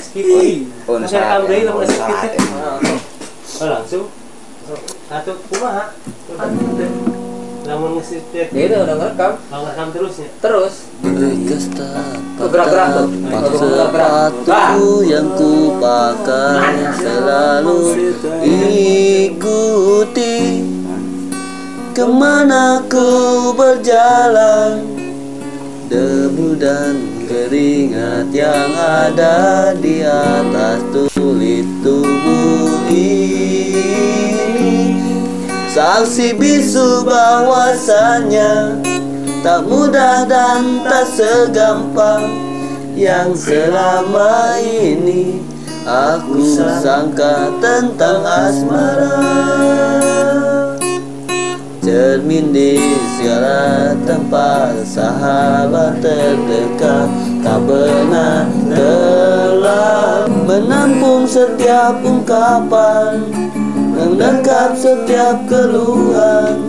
SPP Oh, Masih rekam saat deui ya. lamun Oh, ya. Oh, langsung atau kumaha anu lamun teh Dia udah udah ngerekam. Lamun rekam terusnya terus. Tuh, gerak-gerak tuh. sepatu yang ku pakai selalu ikuti. Ke mana ku berjalan debu dan keringat yang ada di atas tulit tubuh ini. Saksi bisu bahwasannya tak mudah dan tak segampang yang selama ini aku sangka tentang asmara. Cermin di segala tempat sahabat terdekat tak pernah telah menampung setiap ungkapan menangkap setiap keluhan